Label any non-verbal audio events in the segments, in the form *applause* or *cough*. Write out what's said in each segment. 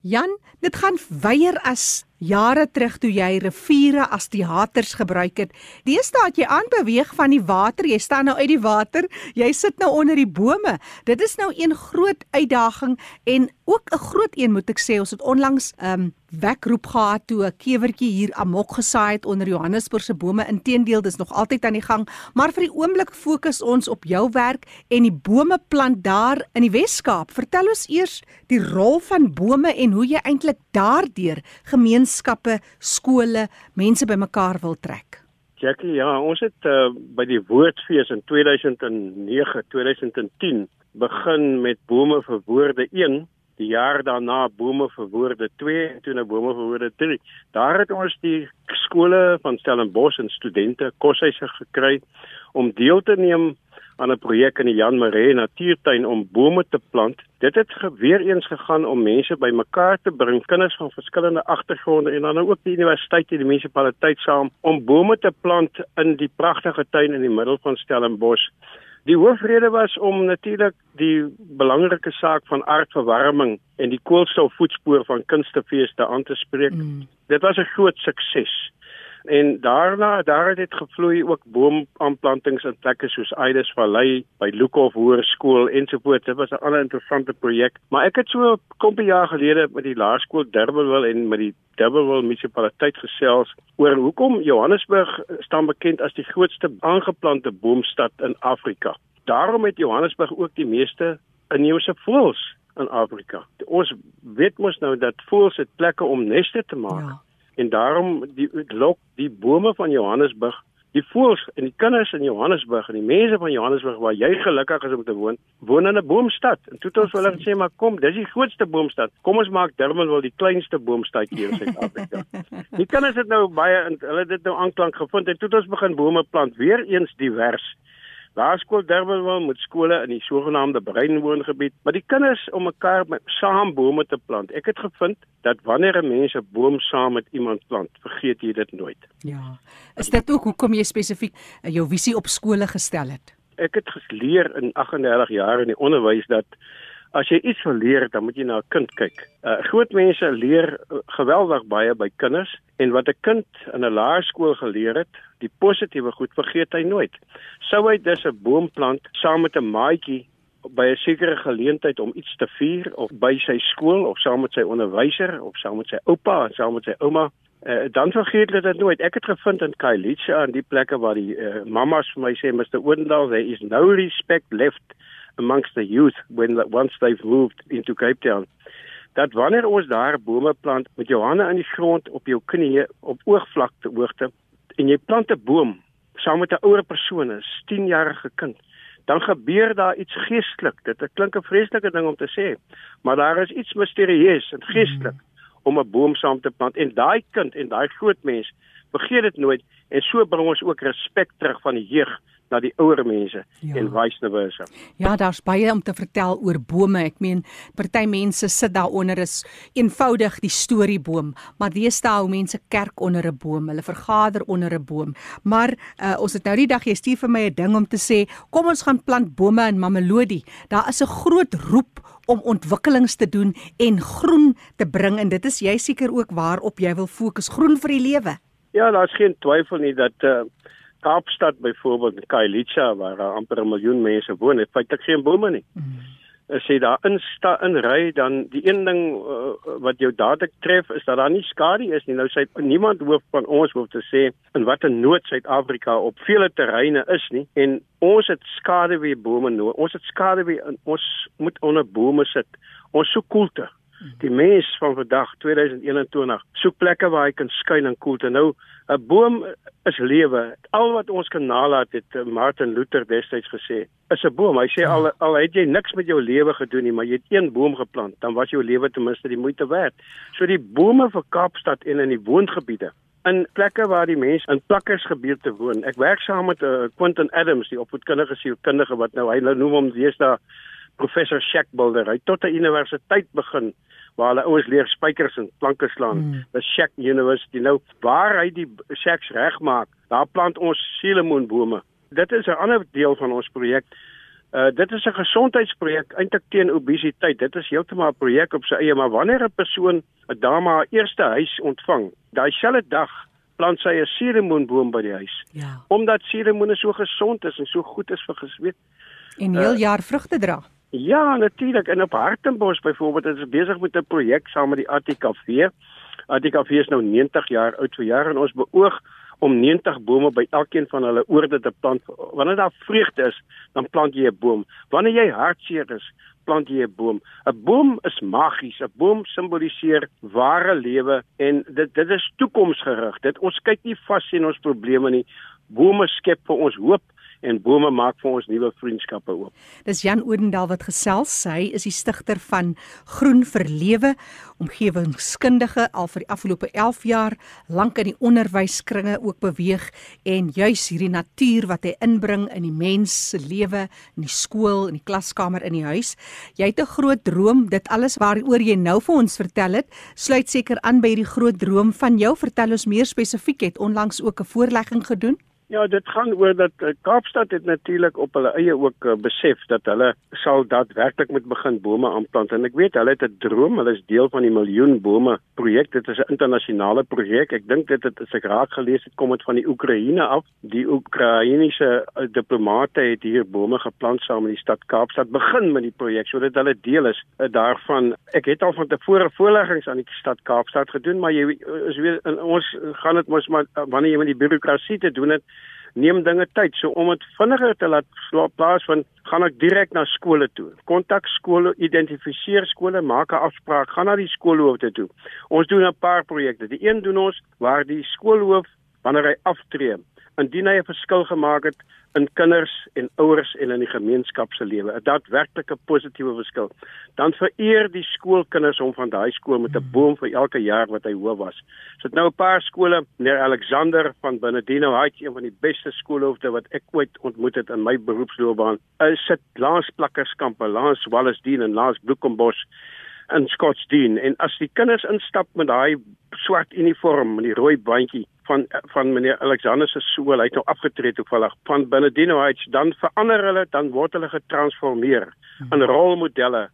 Jan, dit gaan weier as jare terug toe jy riviere as teaters gebruik het. Deesdae het jy aanbeweeg van die water, jy staan nou uit die water, jy sit nou onder die bome. Dit is nou een groot uitdaging en ook 'n groot een moet ek sê. Ons het onlangs 'n um, wekroep gehad toe 'n kewertjie hier amok gesaai het onder Johannesburg se bome. Inteendeel, dis nog altyd aan die gang, maar vir die oomblik fokus ons op jou werk en die bome plant daar in die Wes-Kaap. Vertel ons eers die rol van bome en hoe jy eintlik daardeur gemeenskappe, skole, mense bymekaar wil trek. Jackie, ja, ons het uh, by die Woordfees in 2009, 2010 begin met bome vir woorde die jaar daarna bome vir woorde 2 en toe na bome vir woorde 3. Daar het ons die skole van Stellenbosch en studente koshuise gekry om deel te neem aan 'n projek in die Jan Maree Natuurtuin om bome te plant. Dit het weer eens gegaan om mense bymekaar te bring, kinders van verskillende agtergronde en dan ook die universiteit en die munisipaliteit saam om bome te plant in die pragtige tuin in die middel van Stellenbosch. Die hoofrede was om natuurlik die belangrike saak van aardverwarming en die koolstofvoetspoor van kunstefeeste aan te spreek. Mm. Dit was 'n groot sukses. En daarna daar het dit gevloei ook boomaanplantings in plekke soos Aides Vallei, by Lukhof Hoërskool ensovoorts. Dit was 'n ander interessante projek. Maar ek het so 'n klompie jaar gelede met die laerskool Durbanville en met die Durbanville munisipaliteit gesels oor hoekom Johannesburg staan bekend as die grootste aangeplante boomstad in Afrika. Daarom het Johannesburg ook die meeste inheemse voëls in Afrika. Ons weet mos nou dat voëls het plekke om neste te maak. Ja en daarom die lok die bome van Johannesburg die voëls en die kinders in Johannesburg en die mense van Johannesburg waar jy gelukkig is om te woon woon in 'n boomstad. En toe het ons hulle gesê maar kom dis die grootste boomstad. Kom ons maak Durban wel die kleinste boomstad hier in Suid-Afrika. *laughs* Die kinders het nou baie hulle het dit nou aanklank gevind en toe het ons begin bome plant. Weer eens divers Laerskool Durbanville met skole in die sogenaamde breinwoongebied, maar die kinders om mekaar saam bome te plant. Ek het gevind dat wanneer 'n mens 'n boom saam met iemand plant, vergeet jy dit nooit. Ja. Is dit ook hoekom jy spesifiek eh, jou visie op skole gestel het? Ek het geleer in 38 jaar in die onderwys dat As jy iets wil leer, dan moet jy na 'n kind kyk. Uh groot mense leer uh, geweldig baie by kinders en wat 'n kind in 'n laerskool geleer het, die positiewe goed vergeet hy nooit. Sou hy dus 'n boom plant saam met 'n maatjie by 'n sekere geleentheid om iets te vier of by sy skool of saam met sy onderwyser of saam met sy oupa en saam met sy ouma, uh, dan vergeet hulle dit nooit. Ek het gevind in Kailicha aan die plekke waar die uh, mammas vir my sê Mr. Oudendal, there is no respect left amongst the youth when once they've moved into Cape Town dat wanneer ons daar bome plant met jou hande in die grond op jou knieë op oogvlakte hoogte en jy plant 'n boom saam met 'n ouer persoon, 'n 10-jarige kind, dan gebeur daar iets geestelik. Dit klink 'n vreeslike ding om te sê, maar daar is iets misterieus en geestelik mm. om 'n boom saam te plant en daai kind en daai groot mens vergeet dit nooit en so bring ons ook respek terug van die jeug na die ouer mense ja. en vice versa. Ja, daar's baie om te vertel oor bome. Ek meen, party mense sit daaronder is eenvoudig die storieboom, maar deesdae hou mense kerk onder 'n boom, hulle vergader onder 'n boom. Maar uh, ons het nou die dag jy stuur vir my 'n ding om te sê, kom ons gaan plant bome in Mamelodi. Daar is 'n groot roep om ontwikkelings te doen en groen te bring en dit is jy seker ook waarop jy wil fokus, groen vir die lewe. Ja, daar's geen twyfel nie dat uh, Kaapstad byvoorbeeld in Kailicha waar daar amper 'n miljoen mense woon, het feitelik geen bome nie. Mm. As jy daar insta in ry dan die een ding uh, wat jou dadelik tref is dat daar nie skade is nie. Nou sê niemand hoef van ons hoef te sê in watter nood Suid-Afrika op vele terreine is nie en ons het skade wie bome nodig. Ons het skade wie ons moet onder bome sit. Ons soek koelte. Die mens van vandag 2021 soek plekke waar hy kan skuil en koelte. Nou 'n boom is lewe. Al wat ons kan nalat het eh, Martin Luther destyds gesê, is 'n boom. Hy sê al ja. al het jy niks met jou lewe gedoen nie, maar jy het een boom geplant, dan was jou lewe ten minste die moeite werd. So die bome vir Kaapstad en in die woongebiede in plekke waar die mense in plakkersgebiede woon. Ek werk saam met 'n uh, eh, Quentin Adams, die opvoedkundige sielkundige wat nou hy nou noem hom deesdae professor Shackbuilder. Hy tot 'n universiteit begin waar hulle ouens leer spykers en planke slaan. Mm. The Shack University. Nou waar hy die shacks regmaak, daar plant ons sielemoenbome. Dit is 'n ander deel van ons projek. Uh dit is 'n gesondheidsprojek eintlik teen obesiteit. Dit is heeltemal 'n projek op sy eie, maar wanneer 'n persoon 'n dame haar eerste huis ontvang, daai selfde dag plant sy 'n suurlemoenboom by die huis. Ja. Omdat suurlemoene so gesond is en so goed is vir gesweet. En heel jaar vrugte dra. Ja, natuurlik. En op Hartenbos byvoorbeeld is besig met 'n projek saam met die ATKV. ATKV is nou 90 jaar oud vir jaar en ons beoog om 90 bome by elkeen van hulle oorde te plant. Wanneer daar vreugde is, dan plant jy 'n boom. Wanneer jy hartseer is, plant jy 'n boom. 'n Boom is magies. 'n Boom simboliseer ware lewe en dit dit is toekomsgerig. Dit ons kyk nie vas in ons probleme nie. Bome skep vir ons hoop en bome maak vir ons nuwe vriendskappe oop. Dis Jan Odendaal wat gesels. Hy is die stigter van Groen vir Lewe, omgewingskundige al vir die afgelope 11 jaar lank in die onderwyskringe ook beweeg en juis hierdie natuur wat hy inbring in die mens se lewe, in die skool, in die klaskamer, in die huis. Jy het 'n groot droom, dit alles waaroor jy nou vir ons vertel het, sluit seker aan by hierdie groot droom van jou. Vertel ons meer spesifiek, het onlangs ook 'n voorlegging gedoen. Ja, dit gaan oor dat uh, Kaapstad het natuurlik op hulle eie ook uh, besef dat hulle sal daadwerklik moet begin bome aanplant en ek weet hulle het 'n droom, hulle is deel van die miljoen bome projek. Dit is 'n internasionale projek. Ek dink dit het as ek raak gelees het kom dit van die Oekraïne af. Die Oekraïense uh, diplomate het hier bome geplant saam met die stad Kaapstad begin met die projek sodat hulle deel is daarvan. Ek het al van tevore voorleggings aan die stad Kaapstad gedoen, maar jy is weer in ons gaan dit mos maar wanneer jy met die bureaukrasie te doen het neem dinge tyd. So om dit vinniger te laat plaasvind, gaan ek direk na skole toe. Kontak skole, identifiseer skole, maak 'n afspraak, gaan na die skoolhoofde toe. Ons doen 'n paar projekte. Die een doen ons waar die skoolhoof wanneer hy aftree, indien hy 'n verskil gemaak het in kinders en ouers en in die gemeenskap se lewe, 'n daadwerklike positiewe verskil. Dan vereer die skoolkinders hom van daai skool met 'n boom vir elke jaar wat hy hoof was. So dit nou 'n paar skole, meneer Alexander van Benedino Heights, een van die beste skoolhoofde wat ek ooit ontmoet het in my beroepsloopbaan. Hy sit langs plakkerskampe, langs Wallisdien en langs Bloekombos in Scottsdene en as die kinders instap met daai swart uniform en die rooi bandjie van van meneer Alexander se skool, hy het nou afgetree toevallig van Benedino Heights, dan verander hulle, dan word hulle getransformeer in rolmodelle.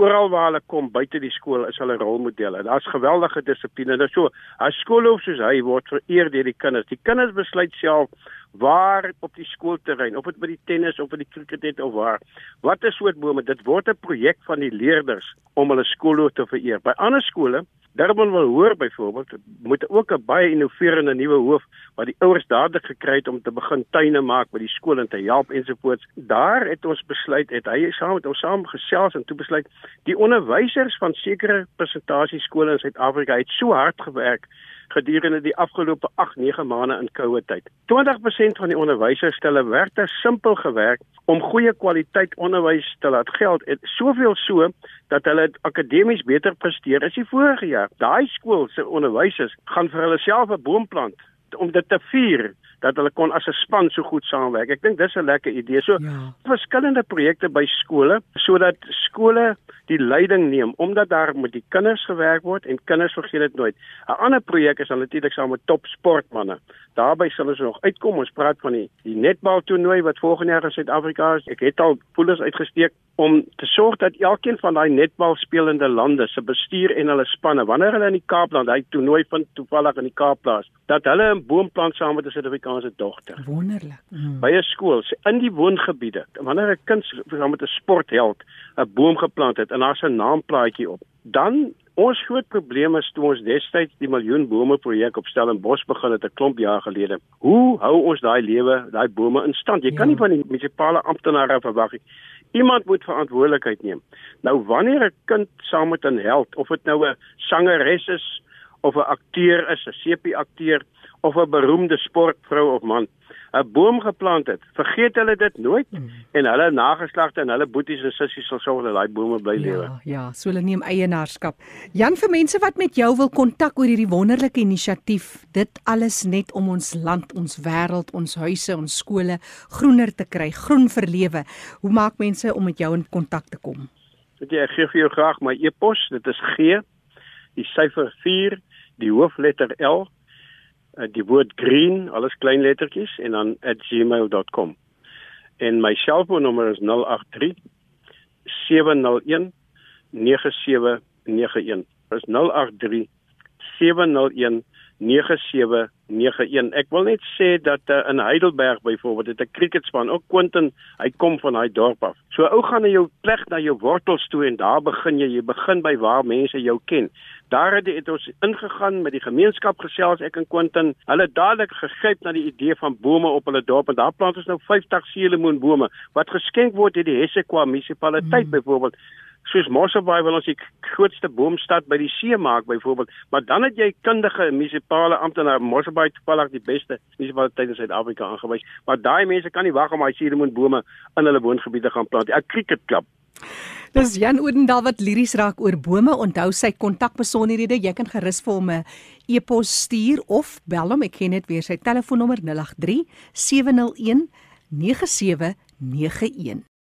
Oral waar hulle kom buite die skool is hulle rolmodelle. Daar's geweldige dissipline. Dit is so, as skoolhoof soos hy word vereer deur die kinders. Die kinders besluit self waar op die skoolterrein, of dit by die tennis of by die cricket net of waar. Wat is soort bome? Dit word 'n projek van die leerders om hulle skoolhoof te vereer. By ander skole Durban wil hoor byvoorbeeld moet ook 'n baie innoverende nuwe hoof wat die ouers dadelik gekry het om te begin tuine maak by die skool en te help ensovoorts. Daar het ons besluit het hy saam met ons saam gesels en toe besluit die onderwysers van sekere presentasie skole in Suid-Afrika het so hard gewerk gedurende die afgelope 8-9 maande in koue tyd. 20% van die onderwysers stel 'n werkte simpel gewerk om goeie kwaliteit onderwys te laat geld en soveel so dat hulle akademies beter presteer as die vorige jaar. Daai skool se onderwysers gaan vir hulle self 'n boom plant om dit te vier dat hulle kon as 'n span so goed saamwerk. Ek dink dis 'n lekker idee. So ja. verskillende projekte by skole sodat skole die leiding neem omdat daar met die kinders gewerk word en kinders vergeet dit nooit. 'n Ander projek is natuurlik saam met top sportmense. Daarby sal ons nog uitkom. Ons praat van die die netbal toernooi wat volgende jaar in Suid-Afrika is. Ek het al poelers uitgesteek om te sorg dat elkeen van daai netbal spelende lande se bestuur en hulle spanne wanneer hulle in die Kaapland hy toernooi vind toevallig in die Kaapplaas dat hulle 'n boomplant saam met 'n Suid-Afrikaanse dogter. Wonderlik. Mm. By 'n skool in die woongebiede wanneer 'n kind saam met 'n sportheld 'n boom geplant het en daar 'n naamplaatjie op dan Ons groot probleem is toe ons destyds die miljoen bome projek op Stellenbosch begin het 'n klomp jaar gelede. Hoe hou ons daai lewe, daai bome in stand? Jy ja. kan nie van die munisipale amptenare verwag nie. Iemand moet verantwoordelikheid neem. Nou wanneer 'n kind saam met 'n held of dit nou 'n sangeres is of 'n akteur is, 'n sepie-akteur of 'n beroemde sportvrou of man, 'n boom geplant het, vergeet hulle dit nooit mm. en hulle nageslagte en hulle boeties en sissies sal sorg dat daai bome bly lewe. Ja, ja, so hulle neem eienaarskap. Jan vir mense wat met jou wil kontak oor hierdie wonderlike inisiatief, dit alles net om ons land, ons wêreld, ons huise, ons skole groener te kry, groen vir lewe. Hoe maak mense om met jou in kontak te kom? Dit ek gee vir jou graag my e-pos, dit is G die syfer 4, die hoofletter L die woord green alles klein lettertjies en dan @gmail.com. en my selfoonnommer is 083 701 9791. Dis 083 701 9791. Ek wil net sê dat uh, in Heidelberg byvoorbeeld het 'n cricketspan, ook Quentin, hy kom van daai dorp af. So ou gaan na jou plek na jou wortels toe en daar begin jy, jy begin by waar mense jou ken. Daar het, het ons ingegaan met die gemeenskap gesels ek en Quentin. Hulle het dadelik gegryp na die idee van bome op hulle dorp en daar plant ons nou 50 seelemoenbome wat geskenk word deur die Hessequa munisipaliteit hmm. byvoorbeeld soos Mosselbaai wil ons die grootste boomstad by die see maak byvoorbeeld, maar dan het jy kundige munisipale amptenare Mosselbaai toevallig die beste munisipaliteit in Suid-Afrika aangewys, maar daai mense kan nie wag om daai suurlemoenbome in hulle woongebiede gaan plant. 'n Cricket klub. Dis Jan Oudendal wat liries raak oor bome. Onthou sy kontakbesonderhede. Jy kan gerus vir hom 'n e-pos stuur of bel hom. Ek ken net weer sy telefoonnommer 083 701 9791.